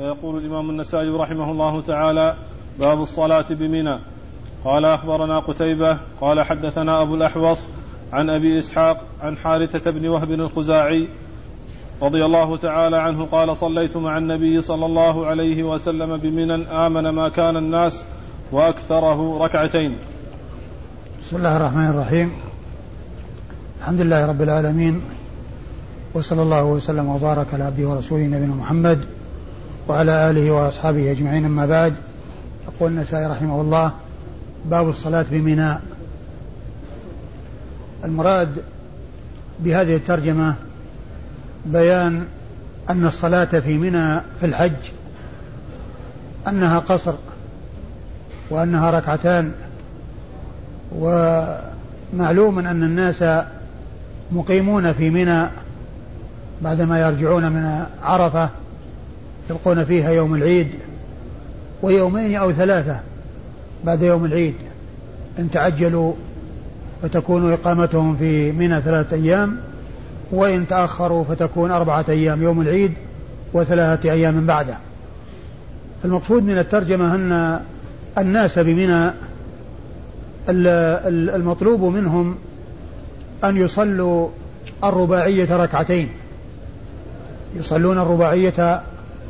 فيقول الإمام النسائي رحمه الله تعالى باب الصلاة بمنى. قال أخبرنا قتيبة قال حدثنا أبو الأحوص عن أبي إسحاق عن حارثة بن وهب الخزاعي رضي الله تعالى عنه قال صليت مع النبي صلى الله عليه وسلم بمنى آمن ما كان الناس وأكثره ركعتين. بسم الله الرحمن الرحيم. الحمد لله رب العالمين وصلى الله وسلم وبارك على عبده ورسوله نبينا محمد وعلى آله وأصحابه أجمعين. أما بعد يقول النسائي رحمه الله باب الصلاة بمنى المراد بهذه الترجمة بيان أن الصلاة في منى في الحج أنها قصر وأنها ركعتان ومعلوم أن الناس مقيمون في منى بعدما يرجعون من عرفة يبقون فيها يوم العيد ويومين أو ثلاثة بعد يوم العيد إن تعجلوا فتكون إقامتهم في منى ثلاثة أيام وإن تأخروا فتكون أربعة أيام يوم العيد وثلاثة أيام بعده. المقصود من الترجمة أن الناس بمنى المطلوب منهم أن يصلوا الرباعية ركعتين. يصلون الرباعية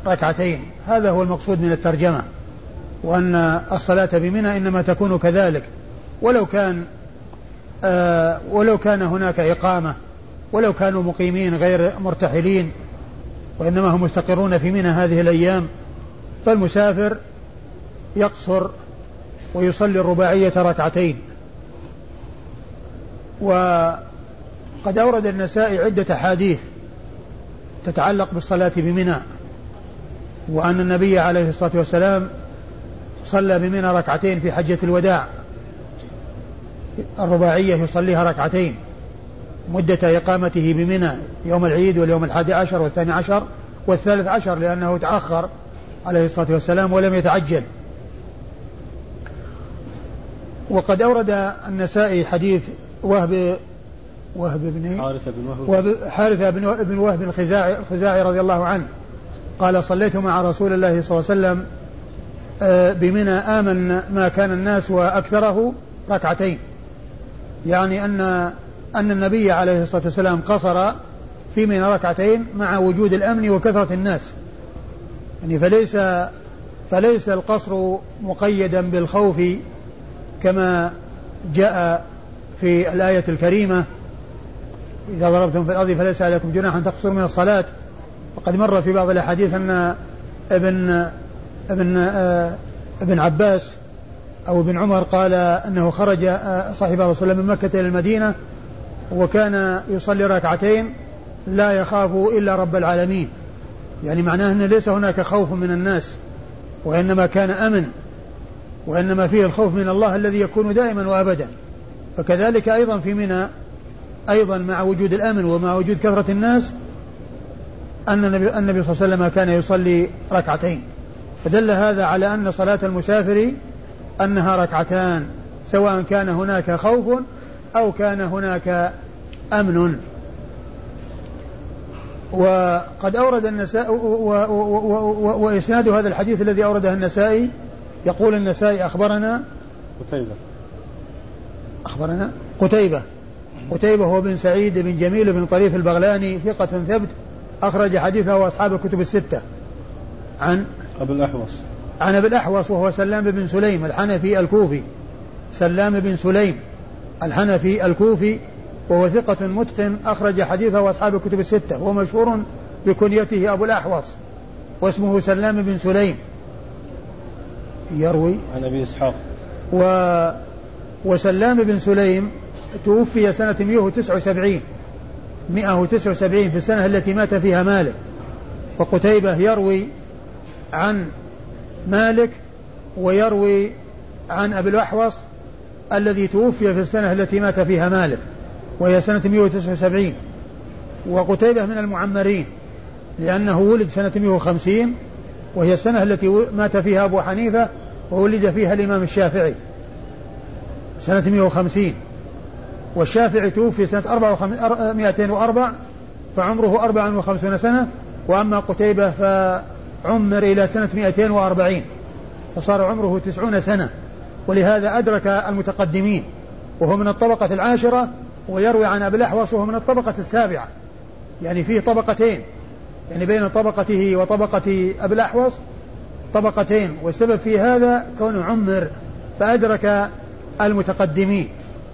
ركعتين. هذا هو المقصود من الترجمة. وأن الصلاة بمنى إنما تكون كذلك. ولو كان آه ولو كان هناك إقامة ولو كانوا مقيمين غير مرتحلين وإنما هم مستقرون في منى هذه الأيام فالمسافر يقصر ويصلي الرباعية ركعتين. وقد أورد النسائي عدة أحاديث تتعلق بالصلاة بمنى. وأن النبي عليه الصلاة والسلام صلى بمنى ركعتين في حجة الوداع. الرباعية يصليها ركعتين. مدة إقامته بمنى يوم العيد واليوم الحادي عشر والثاني عشر والثالث عشر لأنه تأخر عليه الصلاة والسلام ولم يتعجل. وقد أورد النسائي حديث وهب وهب بن حارثة بن وهب. حارثة بن وهب الخزاعي الخزاعي رضي الله عنه. قال صليت مع رسول الله صلى الله عليه وسلم آه، بمنى آمن ما كان الناس وأكثره ركعتين. يعني أن أن النبي عليه الصلاة والسلام قصر في منى ركعتين مع وجود الأمن وكثرة الناس. يعني فليس فليس القصر مقيدا بالخوف كما جاء في الآية الكريمة إذا ضربتم في الأرض فليس عليكم جناح أن تقصروا من الصلاة. وقد مر في بعض الأحاديث أن ابن ابن آه، ابن عباس أو ابن عمر قال أنه خرج آه، صاحب رسول الله من مكة إلى المدينة وكان يصلي ركعتين لا يخاف إلا رب العالمين. يعني معناه أنه ليس هناك خوف من الناس وإنما كان أمن وإنما فيه الخوف من الله الذي يكون دائما وأبدا. فكذلك أيضا في منى أيضا مع وجود الأمن ومع وجود كثرة الناس أن النبي, صلى الله عليه وسلم كان يصلي ركعتين. فدل هذا على أن صلاة المسافر أنها ركعتان سواء كان هناك خوف أو كان هناك أمن. وقد أورد النساء وإسناد هذا الحديث الذي أورده النسائي. يقول النسائي أخبرنا قتيبة. أخبرنا قتيبة. قتيبة هو بن سعيد بن جميل بن طريف البغلاني ثقة ثبت. أخرج حديثه أصحاب الكتب الستة. عن؟ أبي الأحوص. عن أبي الأحوص وهو سلام بن سليم الحنفي الكوفي. سلام بن سليم الحنفي الكوفي وهو ثقة متقن أخرج حديثه أصحاب الكتب الستة. وهو مشهور بكنيته أبو الأحوص واسمه سلام بن سليم. يروي؟ عن أبي إسحاق. و وسلام بن سليم توفي سنة 179 179 في السنة التي مات فيها مالك. وقتيبة يروي عن مالك ويروي عن أبي الأحوص الذي توفي في السنة التي مات فيها مالك وهي سنة 179 وقتيبة من المعمرين لأنه ولد سنة 150 وهي السنة التي مات فيها أبو حنيفة وولد فيها الإمام الشافعي. سنة 150 والشافعي توفي سنة 204 فعمره 54 سنة وأما قتيبة عمر إلى سنة 240 فصار عمره تسعون سنة ولهذا أدرك المتقدمين وهو من الطبقة العاشرة ويروي عن أبي الأحوص وهو من الطبقة السابعة يعني فيه طبقتين يعني بين طبقته وطبقة أبي الأحوص طبقتين والسبب في هذا كونه عمر فأدرك المتقدمين.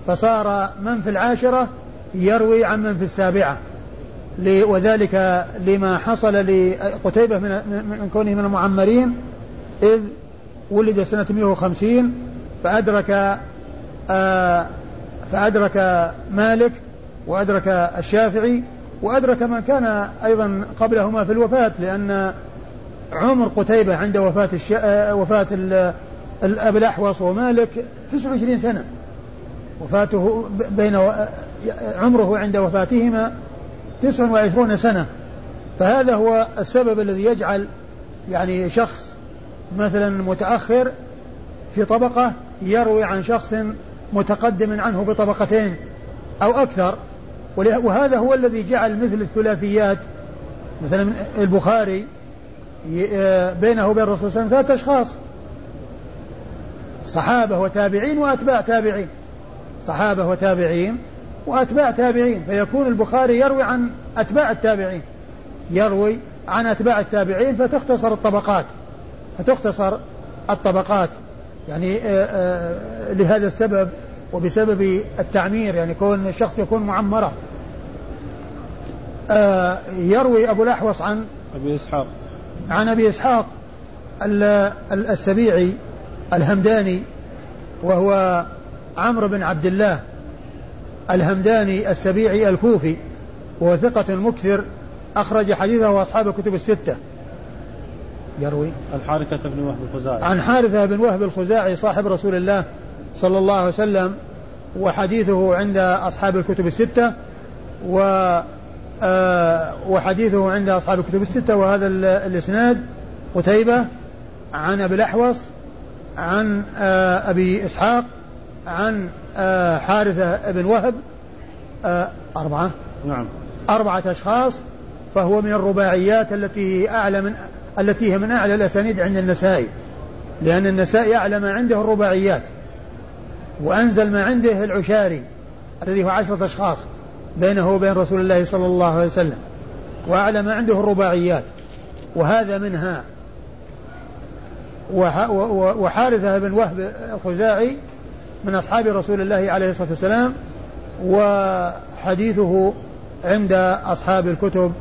فصار من في العاشرة يروي عن من في السابعة وذلك لما حصل لقتيبة من, من كونه من المعمرين إذ ولد سنة 150 فأدرك آه فأدرك مالك وأدرك الشافعي وأدرك من كان أيضا قبلهما في الوفاة لأن عمر قتيبة عند وفاة. آه، وفاة الأب الأحوص ومالك 29 سنة وفاته بين عمره عند وفاتهما 29 سنة. فهذا هو السبب الذي يجعل يعني شخص مثلا متأخر في طبقة يروي عن شخص متقدم عنه بطبقتين أو أكثر. وهذا هو الذي جعل مثل الثلاثيات مثلا البخاري بينه وبين الرسول صلى الله عليه وسلم ثلاثة أشخاص صحابة وتابعين وأتباع تابعين. صحابة وتابعين وأتباع تابعين فيكون البخاري يروي عن أتباع التابعين. يروي عن أتباع التابعين فتختصر الطبقات فتختصر الطبقات. يعني آه، آه، لهذا السبب وبسبب التعمير يعني كون الشخص يكون معمرة. آه، يروي أبو الأحوص عن أبي إسحاق. عن أبي إسحاق السبيعي الهمداني وهو عمرو بن عبد الله الهمداني السبيعي الكوفي وهو ثقة مكثر أخرج حديثه أصحاب الكتب الستة. يروي. عن حارثة بن وهب الخزاعي. عن حارثة بن وهب الخزاعي صاحب رسول الله صلى الله عليه وسلم وحديثه عند أصحاب الكتب الستة و آه وحديثه عند أصحاب الكتب الستة وهذا الإسناد. قتيبة عن أبي الأحوص عن آه أبي إسحاق عن آه حارثة بن وهب آه أربعة. نعم. أربعة أشخاص فهو من الرباعيات التي أعلى من التي هي من أعلى الأسانيد عند النسائي لأن النسائي أعلى ما عنده الرباعيات. وأنزل ما عنده العشاري الذي هو عشرة أشخاص بينه وبين رسول الله صلى الله عليه وسلم. وأعلى ما عنده الرباعيات. وهذا منها. وحارثة بن وهب الخزاعي من أصحاب رسول الله عليه الصلاة والسلام وحديثه عند أصحاب الكتب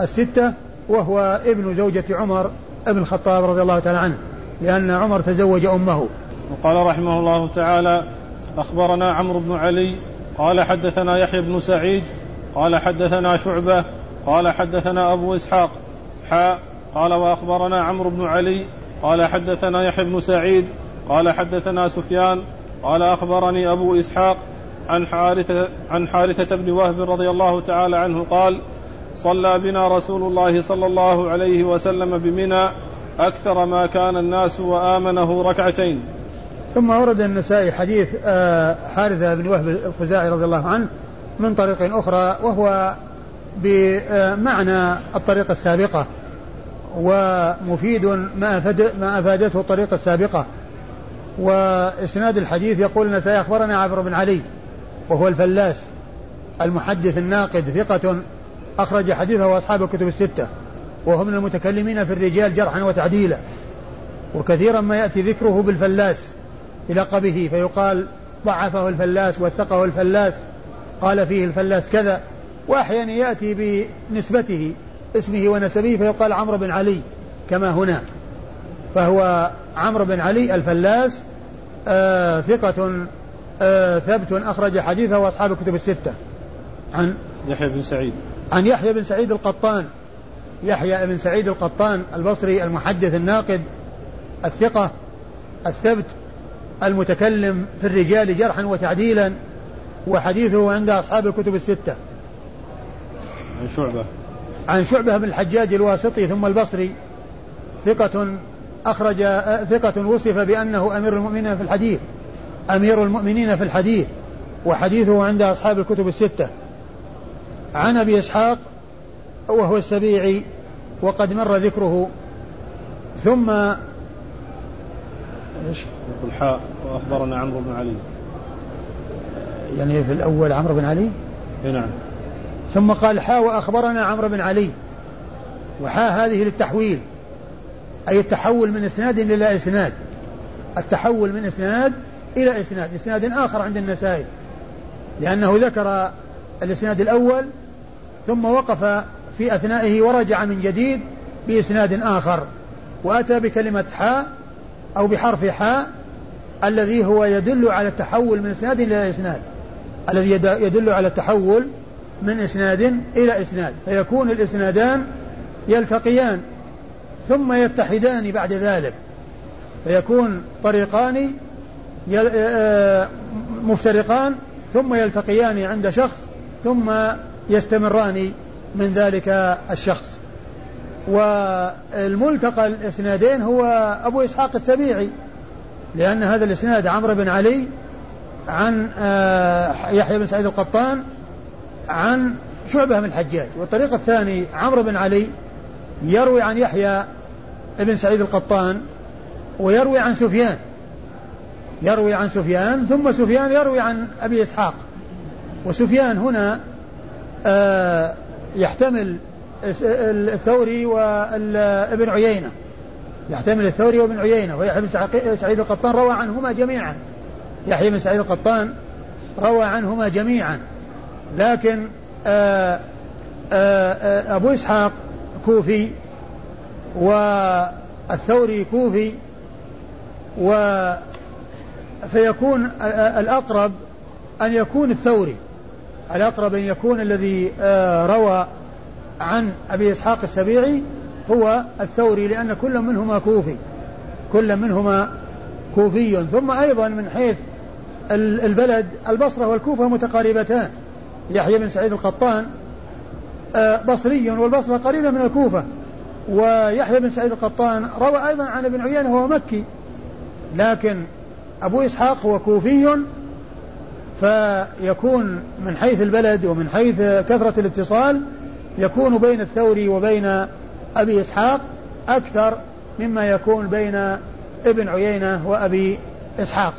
الستة وهو ابن زوجة عمر ابن الخطاب رضي الله تعالى عنه لأن عمر تزوج أمه. وقال رحمه الله تعالى أخبرنا عمرو بن علي قال حدثنا يحيى بن سعيد قال حدثنا شعبة قال حدثنا أبو إسحاق حاء قال وأخبرنا عمرو بن علي قال حدثنا يحيى بن سعيد قال حدثنا سفيان قال أخبرني أبو إسحاق عن حارثة عن حارثة بن وهب رضي الله تعالى عنه قال صلى بنا رسول الله صلى الله عليه وسلم بمنى أكثر ما كان الناس وآمنه ركعتين. ثم ورد النسائي حديث آه، حارثة بن وهب الخزاعي رضي الله عنه من طريق أخرى وهو بمعنى الطريقة السابقة ومفيد ما أفاد ما أفادته الطريقة السابقة. وإسناد الحديث يقول النسائي أخبرنا عبر بن علي وهو الفلاس المحدث الناقد ثقة أخرج حديثه أصحاب الكتب الستة وهو من المتكلمين في الرجال جرحا وتعديلا وكثيرا ما يأتي ذكره بالفلاس بلقبه فيقال ضعفه الفلاس وثقه الفلاس قال فيه الفلاس كذا وأحيانا يأتي بنسبته اسمه ونسبه فيقال عمرو بن علي كما هنا فهو عمرو بن علي الفلاس آه ثقة آه ثبت أخرج حديثه وأصحاب الكتب الستة. عن يحيى بن سعيد. عن يحيى بن سعيد القطان. يحيى بن سعيد القطان البصري المحدث الناقد الثقة الثبت المتكلم في الرجال جرحا وتعديلا وحديثه عند أصحاب الكتب الستة. عن شعبة. عن شعبة بن الحجاج الواسطي ثم البصري ثقة أخرج ثقة وصف بأنه أمير المؤمنين في الحديث. أمير المؤمنين في الحديث. وحديثه عند أصحاب الكتب الستة. عن أبي إسحاق وهو السبيعي وقد مر ذكره. ثم إيش؟ يقول حاء وأخبرنا عمرو بن علي. يعني في الأول عمرو بن علي؟ نعم. ثم قال حاء وأخبرنا عمرو بن علي. وحاء هذه للتحويل. أي التحول من إسناد إلى إسناد. التحول من إسناد إلى إسناد إسناد آخر عند النسائي. لأنه ذكر الإسناد الأول ثم وقف في أثنائه ورجع من جديد بإسناد آخر. وأتى بكلمة حاء أو بحرف حاء الذي هو يدل على التحول من إسناد إلى إسناد. الذي يدل على التحول من إسناد إلى إسناد. فيكون الإسنادان يلتقيان. ثم يتحدان بعد ذلك. فيكون طريقان مفترقان ثم يلتقيان عند شخص ثم يستمران من ذلك الشخص. والملتقى الاسنادين هو أبو إسحاق السبيعي لأن هذا الإسناد عمرو بن علي عن آه، يحيى بن سعيد القطان عن شعبة بن الحجاج. والطريق الثاني عمرو بن علي يروي عن يحيى بن سعيد القطان ويروي عن سفيان. يروي عن سفيان ثم سفيان يروي عن أبي إسحاق. وسفيان هنا آه يحتمل الثوري وابن عيينة. يحتمل الثوري وابن عيينة. ويحيى بن سعيد القطان روى عنهما جميعا. يحيى بن سعيد القطان روى عنهما جميعا. لكن آه، آآ آه، أبو إسحاق كوفي والثوري كوفي و فيكون الأقرب أن يكون الثوري. الأقرب أن يكون الذي آه، روى عن أبي إسحاق السبيعي هو الثوري لأن كل منهما كوفي. كل منهما كوفي. ثم أيضا من حيث البلد البصرة والكوفة متقاربتان. يحيى بن سعيد القطان بصري والبصرة قريبة من الكوفة. ويحيى بن سعيد القطان روى أيضا عن ابن عيينة وهو مكي. لكن أبو إسحاق هو كوفي فيكون من حيث البلد ومن حيث كثرة الاتصال يكون بين الثوري وبين أبي إسحاق أكثر مما يكون بين ابن عيينة وأبي إسحاق.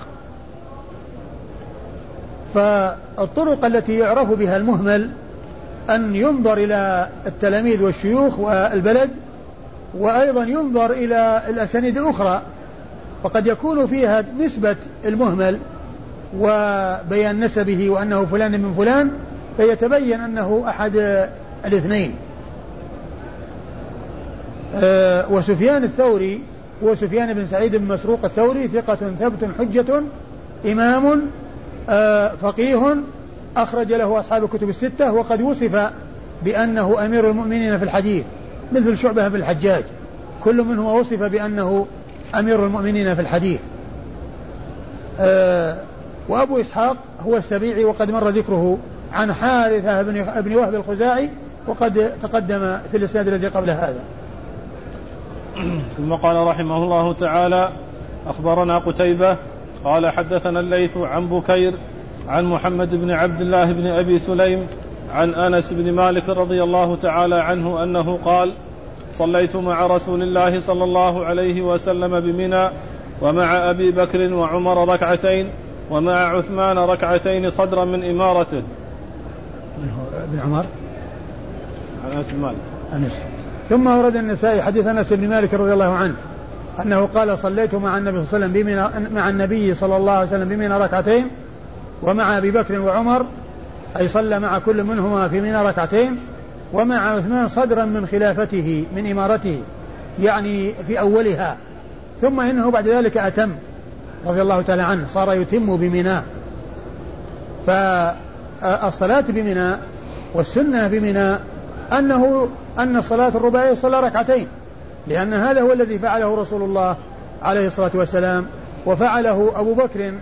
فالطرق التي يعرف بها المهمل أن ينظر إلى التلاميذ والشيوخ والبلد وأيضا ينظر إلى الأسانيد الأخرى. وقد يكون فيها نسبة المهمل وبيان نسبه وأنه فلان من فلان فيتبين أنه أحد الاثنين. أه وسفيان الثوري هو سفيان بن سعيد بن مسروق الثوري ثقة ثبت حجة إمام أه فقيه أخرج له أصحاب الكتب الستة وقد وصف بأنه أمير المؤمنين في الحديث مثل شعبة بن الحجاج. كل منهما وصف بأنه أمير المؤمنين في الحديث. أه وأبو إسحاق هو السبيعي وقد مر ذكره عن حارثة بن وهب الخزاعي وقد تقدم في الإسناد الذي قبل هذا. ثم قال رحمه الله تعالى أخبرنا قتيبة قال حدثنا الليث عن بكير عن محمد بن عبد الله بن أبي سليم عن أنس بن مالك رضي الله تعالى عنه أنه قال صليت مع رسول الله صلى الله عليه وسلم بمنى ومع أبي بكر وعمر ركعتين ومع عثمان ركعتين صدرا من إمارته. ابن عمر؟ أنس بن مالك. أنس. ثم ورد النسائي حديث أنس بن مالك رضي الله عنه أنه قال صليت مع النبي صلى الله عليه وسلم مع النبي صلى الله عليه وسلم بمنى ركعتين ومع أبي بكر وعمر أي صلى مع كل منهما في منى ركعتين ومع عثمان صدرا من خلافته من إمارته يعني في أولها. ثم إنه بعد ذلك أتم رضي الله تعالى عنه صار يتم بمنى فالصلاة بمنى والسنة بمنى أنه أن الصلاة الرباعية صلى ركعتين لأن هذا هو الذي فعله رسول الله عليه الصلاة والسلام وفعله أبو بكر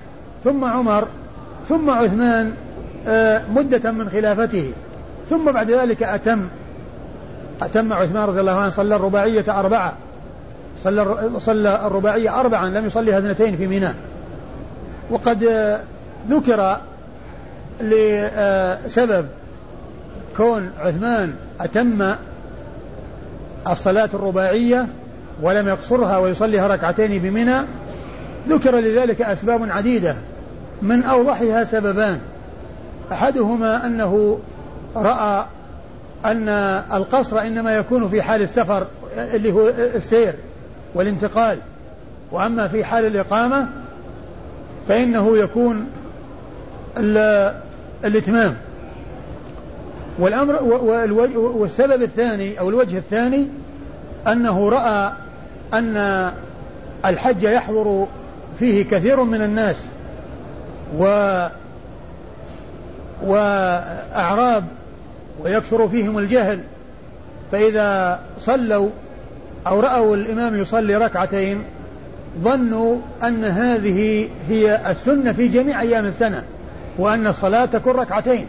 ثم عمر ثم عثمان آه، مدة من خلافته. ثم بعد ذلك أتم أتم عثمان رضي الله عنه صلى الرباعية أربعة. صلى صلى الرباعية أربعا لم يصليها اثنتين في ميناء. وقد ذكر لسبب كون عثمان أتم الصلاة الرباعية ولم يقصرها ويصليها ركعتين بمنى ذكر لذلك أسباب عديدة. من أوضحها سببان. أحدهما أنه رأى أن القصر إنما يكون في حال السفر اللي هو السير والانتقال. وأما في حال الإقامة فإنه يكون الإتمام. والأمر والسبب الثاني أو الوجه الثاني أنه رأى أن الحج يحضر فيه كثير من الناس. و وأعراب ويكثر فيهم الجهل فإذا صلوا أو رأوا الإمام يصلي ركعتين ظنوا أن هذه هي السنة في جميع أيام السنة وأن الصلاة تكون ركعتين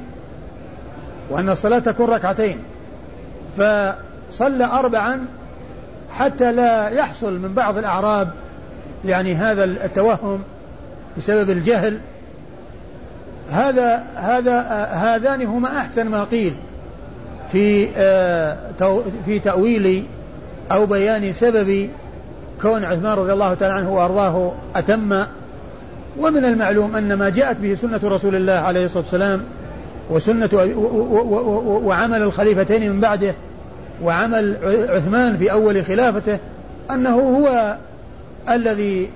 وأن الصلاة تكون ركعتين. فصلى أربعا حتى لا يحصل من بعض الأعراب يعني هذا التوهم بسبب الجهل هذا هذا هذان هما أحسن ما قيل في آه، في تأويل أو بيان سبب كون عثمان رضي الله تعالى عنه وأرضاه أتم. ومن المعلوم أن ما جاءت به سنة رسول الله عليه الصلاة والسلام وسنة وعمل الخليفتين من بعده وعمل عثمان في أول خلافته أنه هو الذي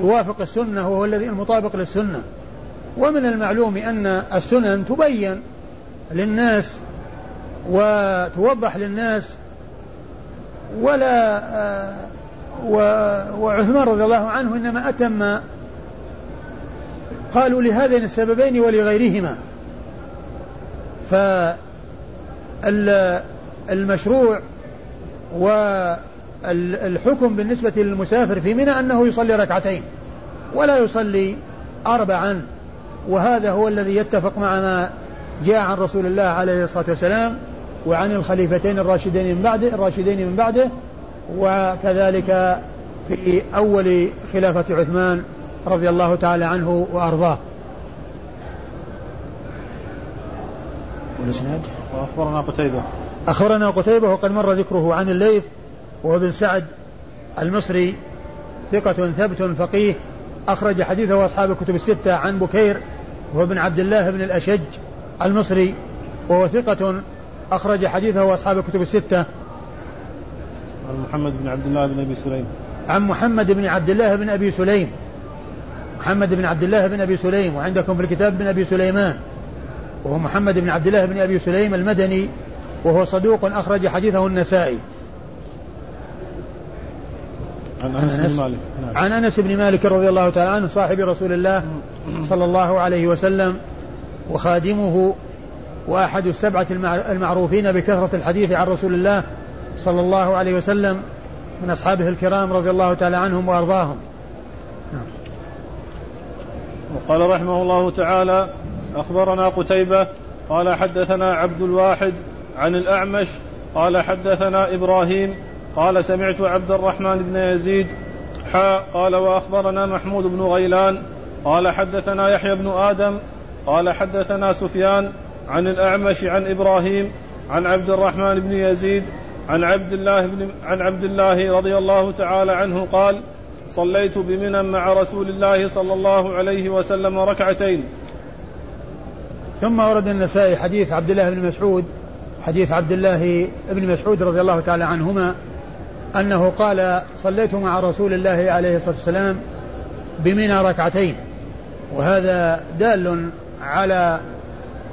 يوافق السنة وهو الذي المطابق للسنة. ومن المعلوم أن السنن تبين للناس وتوضح للناس ولا آه، وعثمان رضي الله عنه إنما أتم قالوا لهذين السببين ولغيرهما. فالمشروع والحكم بالنسبة للمسافر في منى أنه يصلي ركعتين ولا يصلي أربعا. وهذا هو الذي يتفق مع ما جاء عن رسول الله عليه الصلاة والسلام وعن الخليفتين الراشدين من بعده الراشدين من بعده وكذلك في أول خلافة عثمان رضي الله تعالى عنه وأرضاه. والإسناد؟ وأخبرنا قتيبة. أخبرنا قتيبة وقد مر ذكره عن الليث وهو ابن سعد المصري ثقة ثبت فقيه أخرج حديثه أصحاب الكتب الستة عن بكير وهو ابن عبد الله بن الأشج المصري وهو ثقة أخرج حديثه أصحاب الكتب الستة. عن محمد بن عبد الله بن أبي سليم. عن محمد بن عبد الله بن أبي سليم. محمد بن عبد الله بن أبي سليم وعندكم في الكتاب بن أبي سليمان. وهو محمد بن عبد الله بن أبي سليم المدني وهو صدوق أخرج حديثه النسائي. عن أنس بن مالك نعم. عن أنس بن مالك رضي الله تعالى عنه صاحب رسول الله صلى الله عليه وسلم وخادمه وأحد السبعة المعروفين بكثرة الحديث عن رسول الله صلى الله عليه وسلم من أصحابه الكرام رضي الله تعالى عنهم وأرضاهم نعم. وقال رحمه الله تعالى أخبرنا قتيبة قال حدثنا عبد الواحد عن الأعمش قال حدثنا إبراهيم قال سمعت عبد الرحمن بن يزيد حاء قال وأخبرنا محمود بن غيلان قال حدثنا يحيى بن آدم قال حدثنا سفيان عن الأعمش عن إبراهيم عن عبد الرحمن بن يزيد عن عبد الله بن عن عبد الله رضي الله تعالى عنه قال صليت بمنى مع رسول الله صلى الله عليه وسلم ركعتين. ثم ورد النسائي حديث عبد الله بن مسعود حديث عبد الله بن مسعود رضي الله تعالى عنهما أنه قال صليت مع رسول الله عليه الصلاة والسلام بمنى ركعتين وهذا دال على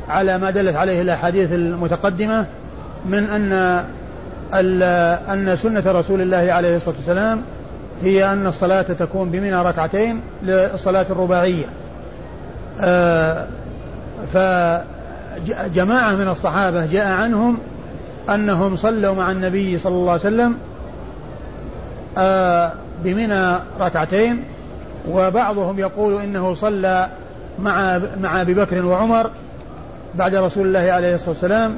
على ما دلت عليه الأحاديث المتقدمة من أن أن سنة رسول الله عليه الصلاة والسلام هي أن الصلاة تكون بمنى ركعتين للصلاة الرباعية. آه، فجماعة من الصحابة جاء عنهم أنهم صلوا مع النبي صلى الله عليه وسلم بمنى ركعتين وبعضهم يقول إنه صلى مع مع أبي بكر وعمر بعد رسول الله عليه الصلاة والسلام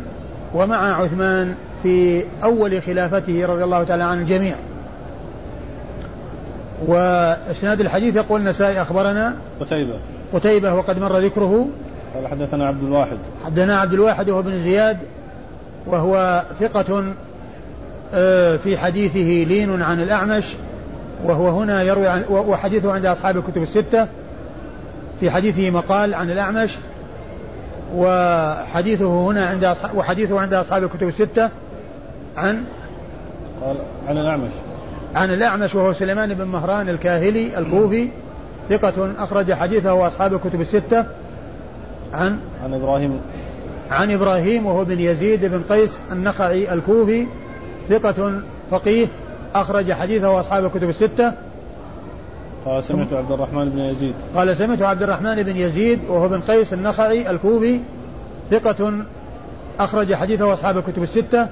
ومع عثمان في أول خلافته رضي الله تعالى عن الجميع. وإسناد الحديث يقول النسائي أخبرنا قتيبة. قتيبة وقد مر ذكره. قال حدثنا عبد الواحد. حدثنا عبد الواحد وهو بن زياد وهو ثقة آه، في حديثه لين عن الأعمش وهو هنا يروي عن وحديثه عند أصحاب الكتب الستة. في حديثه مقال عن الأعمش وحديثه هنا عند وحديثه عند أصحاب الكتب الستة عن قال عن الأعمش. عن الأعمش وهو سليمان بن مهران الكاهلي الكوفي ثقة أخرج حديثه أصحاب الكتب الستة عن عن إبراهيم. عن إبراهيم وهو بن يزيد بن قيس النخعي الكوفي ثقة فقيه أخرج حديثه أصحاب الكتب الستة. قال سمعت عبد الرحمن بن يزيد. قال سمعت عبد الرحمن بن يزيد وهو بن قيس النخعي الكوفي ثقة أخرج حديثه أصحاب الكتب الستة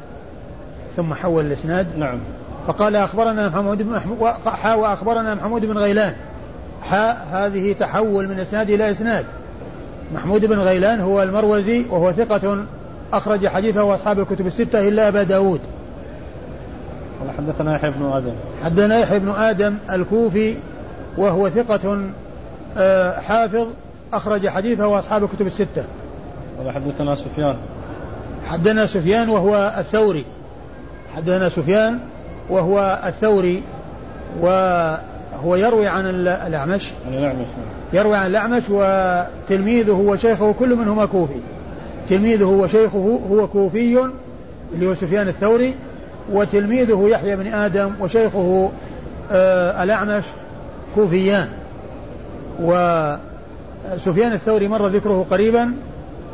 ثم حول الإسناد. نعم. فقال أخبرنا محمود بن محمود وأخبرنا محمود بن غيلان. حاء هذه تحول من إسناد إلى إسناد. محمود بن غيلان هو المروزي وهو ثقة أخرج حديثه أصحاب الكتب الستة إلا أبا داود. قال حدثنا يحيى بن آدم. حدثنا يحيى بن آدم الكوفي وهو ثقة آه، حافظ أخرج حديثه أصحاب الكتب الستة. قال حدثنا سفيان. حدثنا سفيان وهو الثوري. حدثنا سفيان وهو الثوري وهو يروي عن الأعمش. عن الأعمش نعم. يروي عن الأعمش وتلميذه وشيخه كل منهما كوفي. تلميذه وشيخه هو كوفي اللي هو سفيان الثوري. وتلميذه يحيى بن آدم وشيخه آه الأعمش كوفيان. وسفيان الثوري مر ذكره قريبا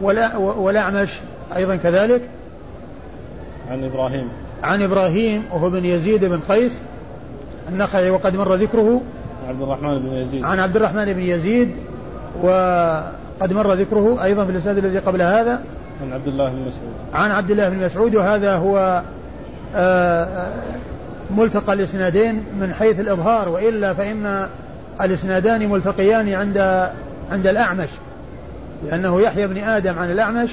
والأعمش أيضا كذلك. عن إبراهيم. عن إبراهيم وهو بن يزيد بن قيس النخعي وقد مر ذكره. عبد الرحمن بن يزيد. عن عبد الرحمن بن يزيد وقد مر ذكره أيضا في الإسناد الذي قبل هذا. عن عبد الله بن مسعود. عن عبد الله بن مسعود وهذا هو آه، ملتقى الإسنادين من حيث الإظهار وإلا فإن الإسنادان ملتقيان عند عند الأعمش لأنه يحيى بن آدم عن الأعمش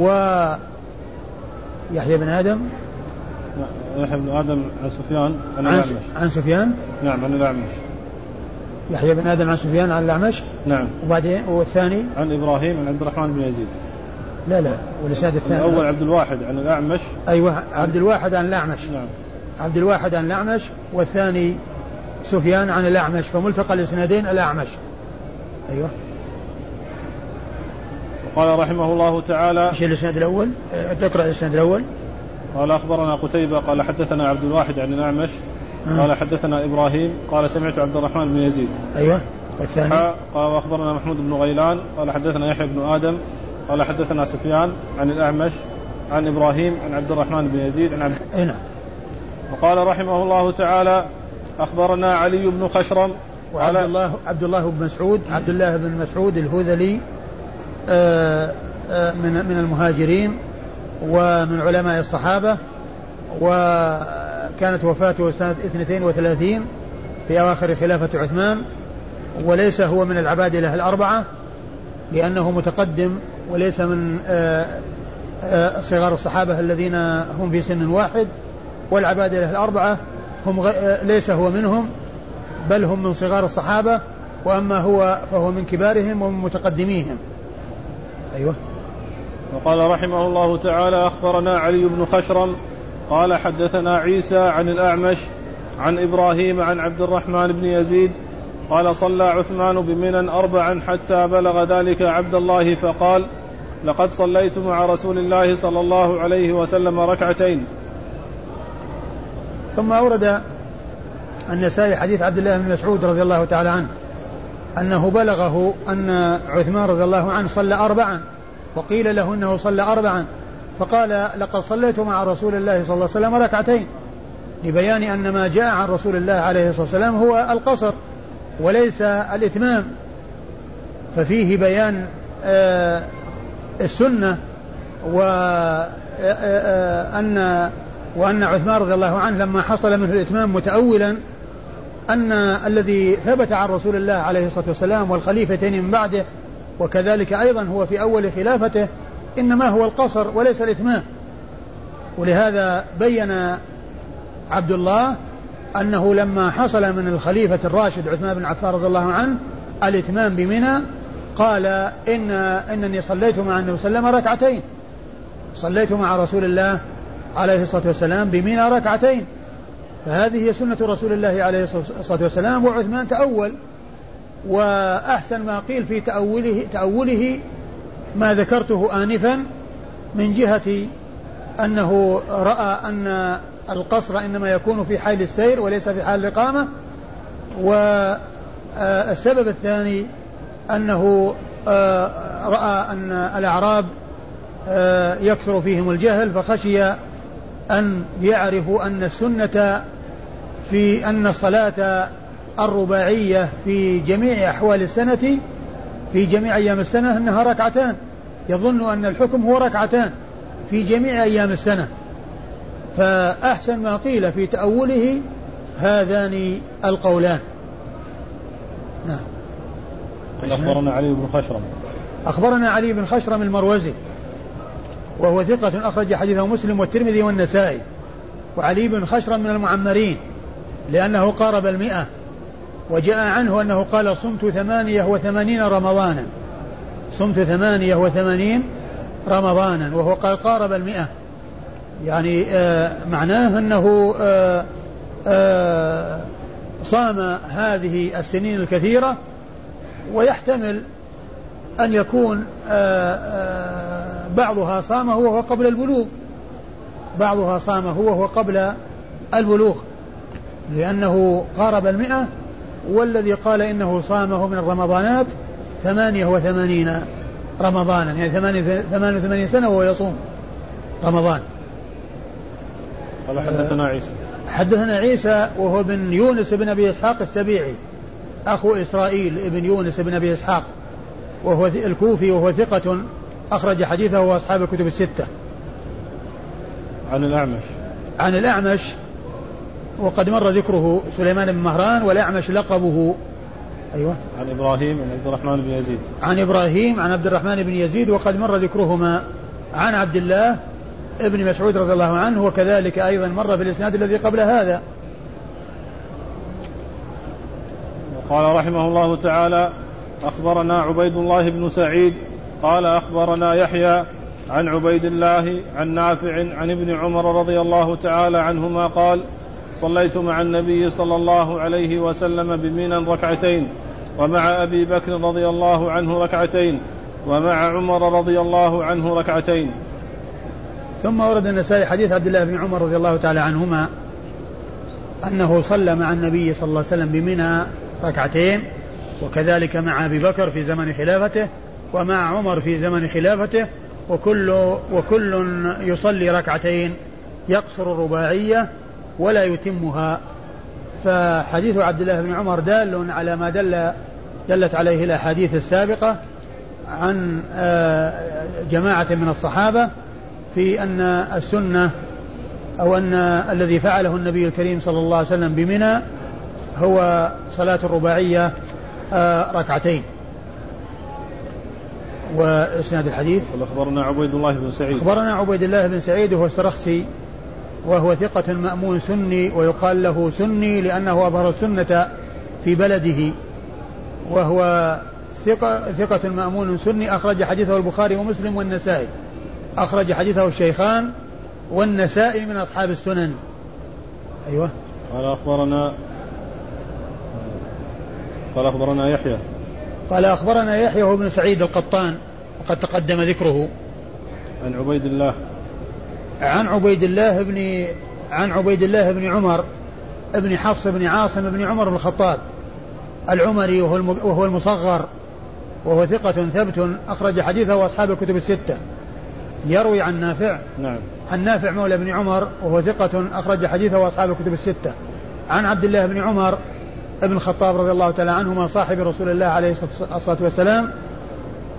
و يحيى بن آدم؟ يحيى بن آدم عن سفيان عن الأعمش. عن سفيان؟ نعم عن الأعمش. يحيى بن آدم عن سفيان عن الأعمش؟ نعم. وبعدين والثاني؟ عن إبراهيم عن عبد الرحمن بن يزيد. لا لا والإسناد الثاني؟ الأول عبد الواحد عن الأعمش. أيوه عبد الواحد عن الأعمش. نعم. عبد الواحد عن الأعمش والثاني سفيان عن الأعمش فملتقى الإسنادين الأعمش. أيوه. قال رحمه الله تعالى إيش الإسناد الأول؟ أه، تقرا الإسناد الأول. قال أخبرنا قتيبة قال حدثنا عبد الواحد عن الأعمش آه. قال حدثنا إبراهيم قال سمعت عبد الرحمن بن يزيد. أيوه والثاني؟ قال وأخبرنا محمود بن غيلان قال حدثنا يحيى بن آدم قال حدثنا سفيان عن الأعمش عن إبراهيم عن عبد الرحمن بن يزيد عن عبد نعم. وقال رحمه الله تعالى أخبرنا علي بن خشرم وعبد الله عبد الله بن مسعود عبد الله بن مسعود الهذلي آه، آه، من من المهاجرين ومن علماء الصحابة وكانت وفاته سنة 32 في أواخر خلافة عثمان وليس هو من العبادلة الأربعة لأنه متقدم وليس من آه، صغار الصحابة الذين هم في سن واحد والعبادلة الأربعة هم ليس هو منهم بل هم من صغار الصحابة وأما هو فهو من كبارهم ومن متقدميهم. أيوة. وقال رحمه الله تعالى أخبرنا علي بن خشرم قال حدثنا عيسى عن الأعمش عن إبراهيم عن عبد الرحمن بن يزيد قال صلى عثمان بمنى أربعا حتى بلغ ذلك عبد الله فقال لقد صليت مع رسول الله صلى الله عليه وسلم ركعتين. ثم أورد النسائي حديث عبد الله بن مسعود رضي الله تعالى عنه أنه بلغه أن عثمان رضي الله عنه صلى أربعا وقيل له أنه صلى أربعا فقال لقد صليت مع رسول الله صلى الله عليه وسلم ركعتين لبيان أن ما جاء عن رسول الله عليه الصلاة والسلام هو القصر وليس الإتمام ففيه بيان آه، السنة وأن آه، آه، وأن عثمان رضي الله عنه لما حصل منه الإتمام متأولا أن الذي ثبت عن رسول الله عليه الصلاة والسلام والخليفتين من بعده وكذلك أيضا هو في أول خلافته إنما هو القصر وليس الإتمام. ولهذا بين عبد الله أنه لما حصل من الخليفة الراشد عثمان بن عفان رضي الله عنه الإتمام بمنى قال إن إنني صليت مع النبي صلى الله عليه وسلم ركعتين. صليت مع رسول الله عليه الصلاة والسلام بمنى ركعتين. فهذه هي سنة رسول الله عليه الصلاة والسلام وعثمان تأول. وأحسن ما قيل في تأوله تأوله ما ذكرته آنفا من جهة أنه رأى أن القصر إنما يكون في حال السير وليس في حال الإقامة. والسبب الثاني أنه آه، رأى أن الأعراب آه، يكثر فيهم الجهل فخشي أن يعرفوا أن السنة في أن الصلاة الرباعية في جميع أحوال السنة في جميع أيام السنة أنها ركعتان. يظن أن الحكم هو ركعتان في جميع أيام السنة. فأحسن ما قيل في تأوله هذان القولان. نعم. أخبرنا علي بن خشرم. أخبرنا علي بن خشرم المروزي وهو ثقة أخرج حديثه مسلم والترمذي والنسائي وعلي بن خشرم من المعمرين لأنه قارب المئة وجاء عنه أنه قال صمت ثمانية وثمانين رمضانا. صمت ثمانية وثمانين رمضانا وهو قال قارب المئة. يعني آه معناه أنه آه آه صام هذه السنين الكثيرة ويحتمل أن يكون آه، آه، بعضها صامه وهو قبل البلوغ. بعضها صامه وهو قبل البلوغ. لأنه قارب المئة والذي قال إنه صامه من الرمضانات ثمانية وثمانين رمضانا. يعني ثمانية وثمانين سنة وهو يصوم رمضان. قال حدثنا عيسى. حدثنا عيسى وهو بن يونس بن أبي إسحاق السبيعي. أخو إسرائيل ابن يونس بن أبي إسحاق وهو الكوفي وهو ثقة أخرج حديثه وأصحاب الكتب الستة. عن الأعمش. عن الأعمش وقد مر ذكره سليمان بن مهران والأعمش لقبه. أيوة. عن إبراهيم عن عبد الرحمن بن يزيد. عن إبراهيم عن عبد الرحمن بن يزيد وقد مر ذكرهما عن عبد الله ابن مسعود رضي الله عنه وكذلك أيضا مر في الإسناد الذي قبل هذا. قال رحمه الله تعالى أخبرنا عبيد الله بن سعيد قال أخبرنا يحيى عن عبيد الله عن نافع عن ابن عمر رضي الله تعالى عنهما قال صليت مع النبي صلى الله عليه وسلم بمنى ركعتين ومع أبي بكر رضي الله عنه ركعتين ومع عمر رضي الله عنه ركعتين. ثم ورد النسائي حديث عبد الله بن عمر رضي الله تعالى عنهما أنه صلى مع النبي صلى الله عليه وسلم بمنى ركعتين وكذلك مع أبي بكر في زمن خلافته ومع عمر في زمن خلافته وكل وكل يصلي ركعتين يقصر الرباعية ولا يتمها. فحديث عبد الله بن عمر دال على ما دل دلت عليه الأحاديث السابقة عن آه، جماعة من الصحابة في أن السنة أو أن الذي فعله النبي الكريم صلى الله عليه وسلم بمنى هو صلاة الرباعية آه، ركعتين. وإسناد الحديث؟ أخبرنا عبيد الله بن سعيد. أخبرنا عبيد الله بن سعيد وهو السرخسي وهو ثقة مأمون سني ويقال له سني لأنه أظهر السنة في بلده. وهو ثقة, ثقة مأمون سني أخرج حديثه البخاري ومسلم والنسائي. أخرج حديثه الشيخان والنسائي من أصحاب السنن. أيوه. قال أخبرنا قال أخبرنا يحيى. قال أخبرنا يحيى بن سعيد القطان وقد تقدم ذكره. عن عبيد الله. عن عبيد الله بن عن عبيد الله بن عمر بن حفص بن عاصم بن عمر بن الخطاب. العمري وهو وهو المصغر وهو ثقة ثبت أخرج حديثه أصحاب الكتب الستة. يروي عن نافع. نعم. عن نافع مولى بن عمر وهو ثقة أخرج حديثه أصحاب الكتب الستة. عن عبد الله بن عمر ابن الخطاب رضي الله تعالى عنهما صاحب رسول الله عليه الصلاة والسلام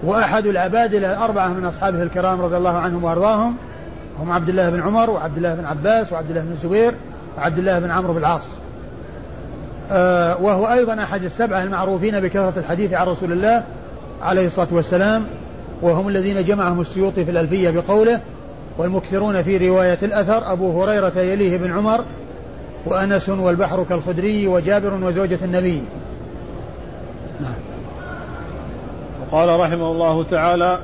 وأحد العبادلة الأربعة من أصحابه الكرام رضي الله عنهم وأرضاهم هم عبد الله بن عمر وعبد الله بن عباس وعبد الله بن الزبير وعبد الله بن عمرو بن العاص. آه وهو أيضا أحد السبعة المعروفين بكثرة الحديث عن رسول الله عليه الصلاة والسلام وهم الذين جمعهم السيوطي في الألفية بقوله والمكثرون في رواية الأثر أبو هريرة يليه بن عمر وأنس والبحر كالخدري وجابر وزوجة النبي. نعم. وقال رحمه الله تعالى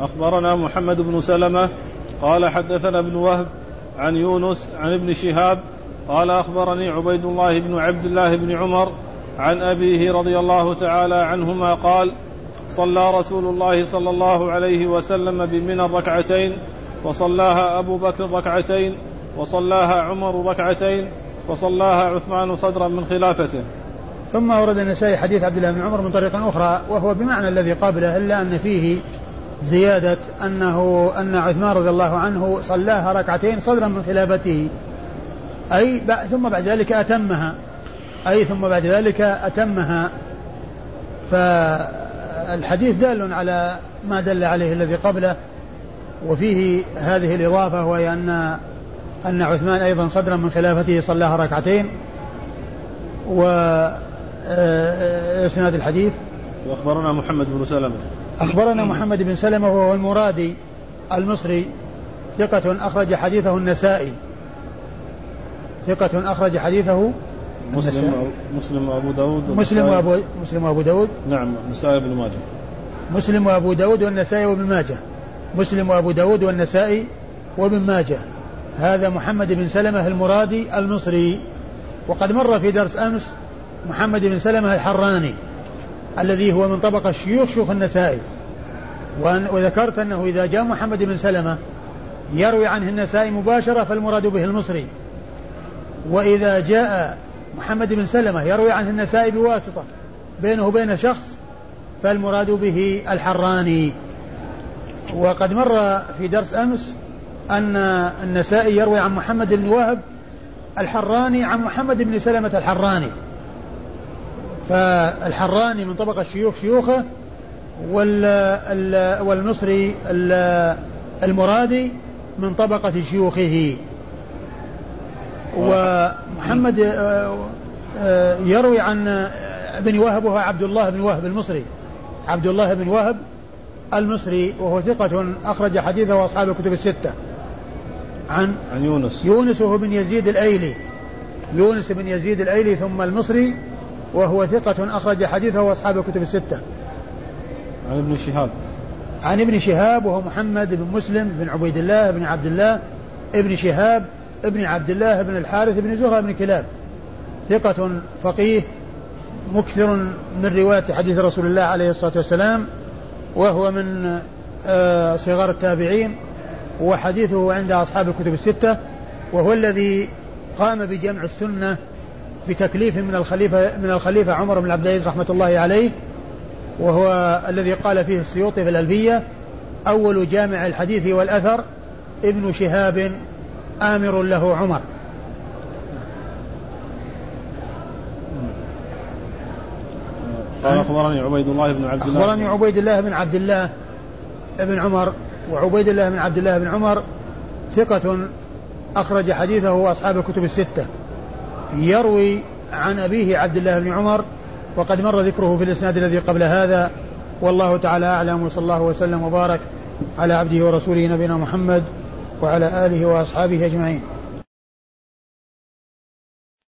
أخبرنا محمد بن سلمة قال حدثنا ابن وهب عن يونس عن ابن شهاب قال أخبرني عبيد الله بن عبد الله بن عمر عن أبيه رضي الله تعالى عنهما قال صلى رسول الله صلى الله عليه وسلم بمنى ركعتين وصلاها أبو بكر ركعتين وصلاها عمر ركعتين وصلاها عثمان صدرا من خلافته. ثم ورد النسائي حديث عبد الله بن عمر من طريق أخرى وهو بمعنى الذي قبله إلا أن فيه زيادة أنه أن عثمان رضي الله عنه صلاها ركعتين صدرا من خلافته. أي ثم بعد ذلك أتمها. أي ثم بعد ذلك أتمها. فالحديث دال على ما دل عليه الذي قبله وفيه هذه الإضافة وهي أن أن عثمان أيضا صدرا من خلافته صلاها ركعتين و إسناد الحديث. وأخبرنا محمد بن سلمة. أخبرنا محمد بن سلمة وهو المرادي المصري ثقة أخرج حديثه النسائي. ثقة أخرج حديثه مسلم مسلم وأبو داود مسلم وأبو مسلم وأبو داود. نعم النسائي بن ماجه. مسلم وأبو داود والنسائي وابن ماجه. مسلم وأبو داود والنسائي وابن ماجه. هذا محمد بن سلمة المرادي المصري. وقد مر في درس أمس محمد بن سلمة الحراني الذي هو من طبقة شيوخ شيوخ النسائي. وذكرت أنه إذا جاء محمد بن سلمة يروي عنه النسائي مباشرة فالمراد به المصري. وإذا جاء محمد بن سلمة يروي عنه النسائي بواسطة بينه وبين شخص فالمراد به الحراني. وقد مر في درس أمس أن النسائي يروي عن محمد بن وهب الحراني عن محمد بن سلمة الحراني. فالحراني من طبقة شيوخ شيوخه والمصري المرادي من طبقة شيوخه. ومحمد آه، آه، يروي عن ابن وهب وهو عبد الله بن وهب المصري. عبد الله بن وهب المصري وهو ثقة أخرج حديثه أصحاب الكتب الستة. عن عن يونس يونس وهو بن يزيد الأيلي يونس بن يزيد الأيلي ثم المصري وهو ثقة أخرج حديثه وأصحاب الكتب الستة. عن ابن شهاب. عن ابن شهاب وهو محمد بن مسلم بن عبيد الله بن عبد الله ابن شهاب ابن عبد الله بن الحارث بن زهرة بن كلاب ثقة فقيه مكثر من رواية حديث رسول الله عليه الصلاة والسلام وهو من آه، صغار التابعين وحديثه عند أصحاب الكتب الستة وهو الذي قام بجمع السنة بتكليف من الخليفة من الخليفة عمر بن عبد العزيز رحمة الله عليه وهو الذي قال فيه السيوطي في الألفية أول جامع الحديث والأثر ابن شهاب آمر له عمر. قال أخبرني عبيد الله بن عبد الله. أخبرني عبيد الله بن عبد الله بن عمر. وعبيد الله بن عبد الله بن عمر ثقة أخرج حديثه أصحاب الكتب الستة. يروي عن أبيه عبد الله بن عمر وقد مر ذكره في الإسناد الذي قبل هذا. والله تعالى أعلم وصلى الله وسلم وبارك على عبده ورسوله نبينا محمد وعلى آله وأصحابه أجمعين.